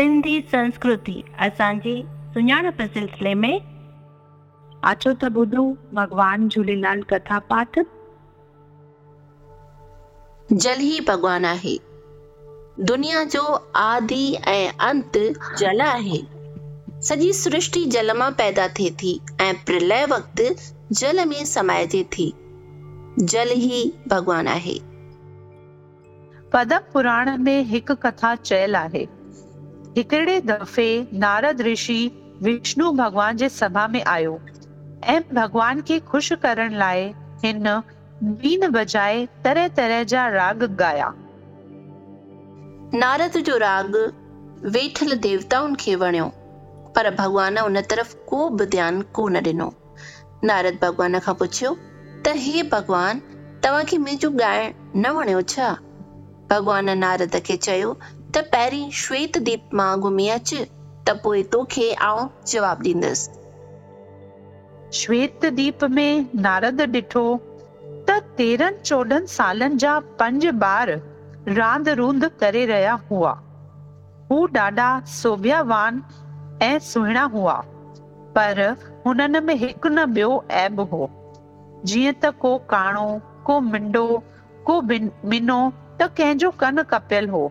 सिंधी संस्कृति असांजी सुञाणप सिलसिले में। अचो त ॿुधो भॻवान झूलेलाल कथा पाठ। जल ही भॻवान आहे। दुनिया जो आदि ऐं अंत जल आहे। सॼी सृष्टि जल माँ पैदा थिए थी ऐं प्रलय वक़्तु जल में समाइजे थी। जल ही भॻवान आहे। पद्म पुराण में हिकु कथा चयल आहे। हिकिड़े दफ़े नारद ऋषि विष्णु भॻवान जे सभा में आयो ऐं भॻवान खे ख़ुशि करण लाइ हिन बीन बजाए तरह तरह जा राग ॻाया। नारद जो राग वेठल देवताउनि खे वणियो, पर भॻवान उन तरफ़ को बि ध्यानु कोन ॾिनो। नारद भॻवान खां पुछियो, त हे भॻवान तव्हांखे मुंहिंजो ॻाइणु न वणियो छा? भॻवान नारद खे चयो त पहिरीं श्वेत दीप माँ घुमी अच, त पोइ तोखे आउं जवाबु ॾींदसि। श्वेत दीप में नारद ॾिठो त तेरहं चोॾहं सालनि जा पंज ॿार रांद रूंद करे रहिया हुआ। हू ॾाढा सोभियावान ऐं सुहिणा हुआ, पर हुननि में हिकु न ॿियो ऐब हो। जीअं त को काणो, को मिंडो, को मिनो त कंहिंजो कन कपियल हो।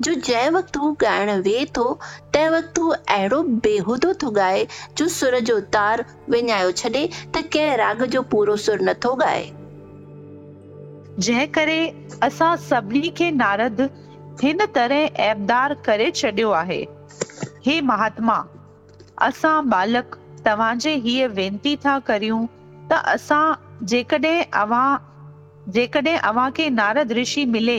जो जंहिं वक़्तु हू ॻाइणु वेह थो तंहिं वक़्तु हू अहिड़ो बेहूदो थो ॻाए, जो सुर जो तार विञायो छॾे, त कंहिं राग जो पूरो सुर नथो ॻाए। जंहिं करे असां सभिनी खे नारद हिन तरह ऐबदार करे छॾियो आहे। हे महात्मा, असां बालक तव्हांजे हीअ वेनती था करियूं त असां जेकॾहिं अव्हां जेकॾहिं अव्हां खे नारद ऋषि मिले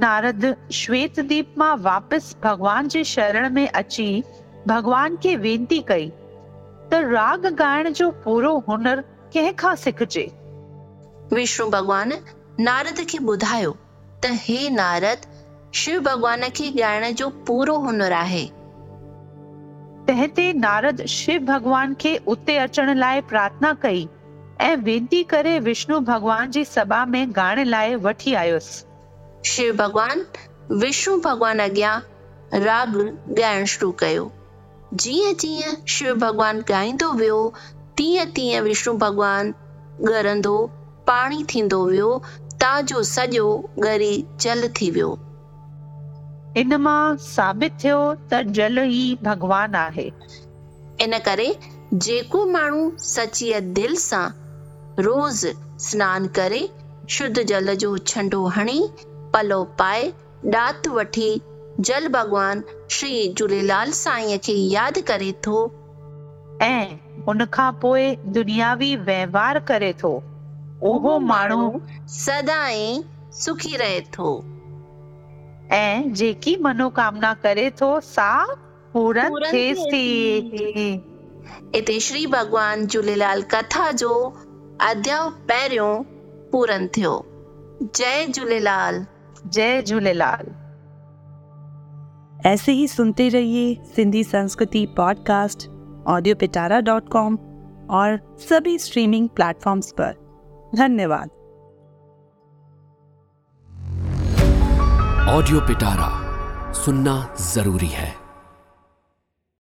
नारद श्वेत दीप माँ वापसि भॻवान जे शरण में अची भॻवान खे वेनती कई। त राग ॻाइण जो पूरो हुनर कंहिंखां सिखजे? विष्णु भॻवान नारद खे ॿुधायो त हे नारद शिव भगवान खे ॻाइण जो पूरो हुनर आहे। तंहिं ते नारद शिव भगवान खे उते अचण लाइ प्रार्थना कई ऐं वेनती करे विष्णु भगवान जी सभा में ॻाइण लाइ वठी आयुसि। शिव भॻवान विष्णु भॻवान अॻियाँ राग ॻाइणु शुरू कयो जीअं जीअं शिव भॻवान ॻाईंदो वियो तीअं तीअं विष्णु भॻवान ॻरंदो पाणी थींदो वियो ताजो सॼो ॻरी जल थी वियो इन माँ साबित थियो त जल ई भॻवान आहे इन करे जेको माण्हू सचीअ दिलि सां रोज़ सनानु करे शुद्ध जल जो छंडो हणी पलो पाए ॾात वठी जल भॻवान श्री झूलेलाल साईंअ खे यादि करे थो। ऐं उन खां पोइ दुनियावी वहिंवार करे थो। उहो माण्हू सदाईं सुखी रहे थो। ऐं जेकी मनोकामना करे थो सा पूरन थिएसि थी इते श्री भॻवान झूलेलाल कथा जो अध्याय पहिरियों पूरन थियो। जय झूलेलाल। जय झूलेलाल ऐसे ही सुनते रहिए सिंधी संस्कृति podcast audio Pitara dot com और सभी स्ट्रीमिंग प्लेटफॉर्म्स पर। धन्यवाद। ऑडियो पिटारा सुनना ज़रूरी है।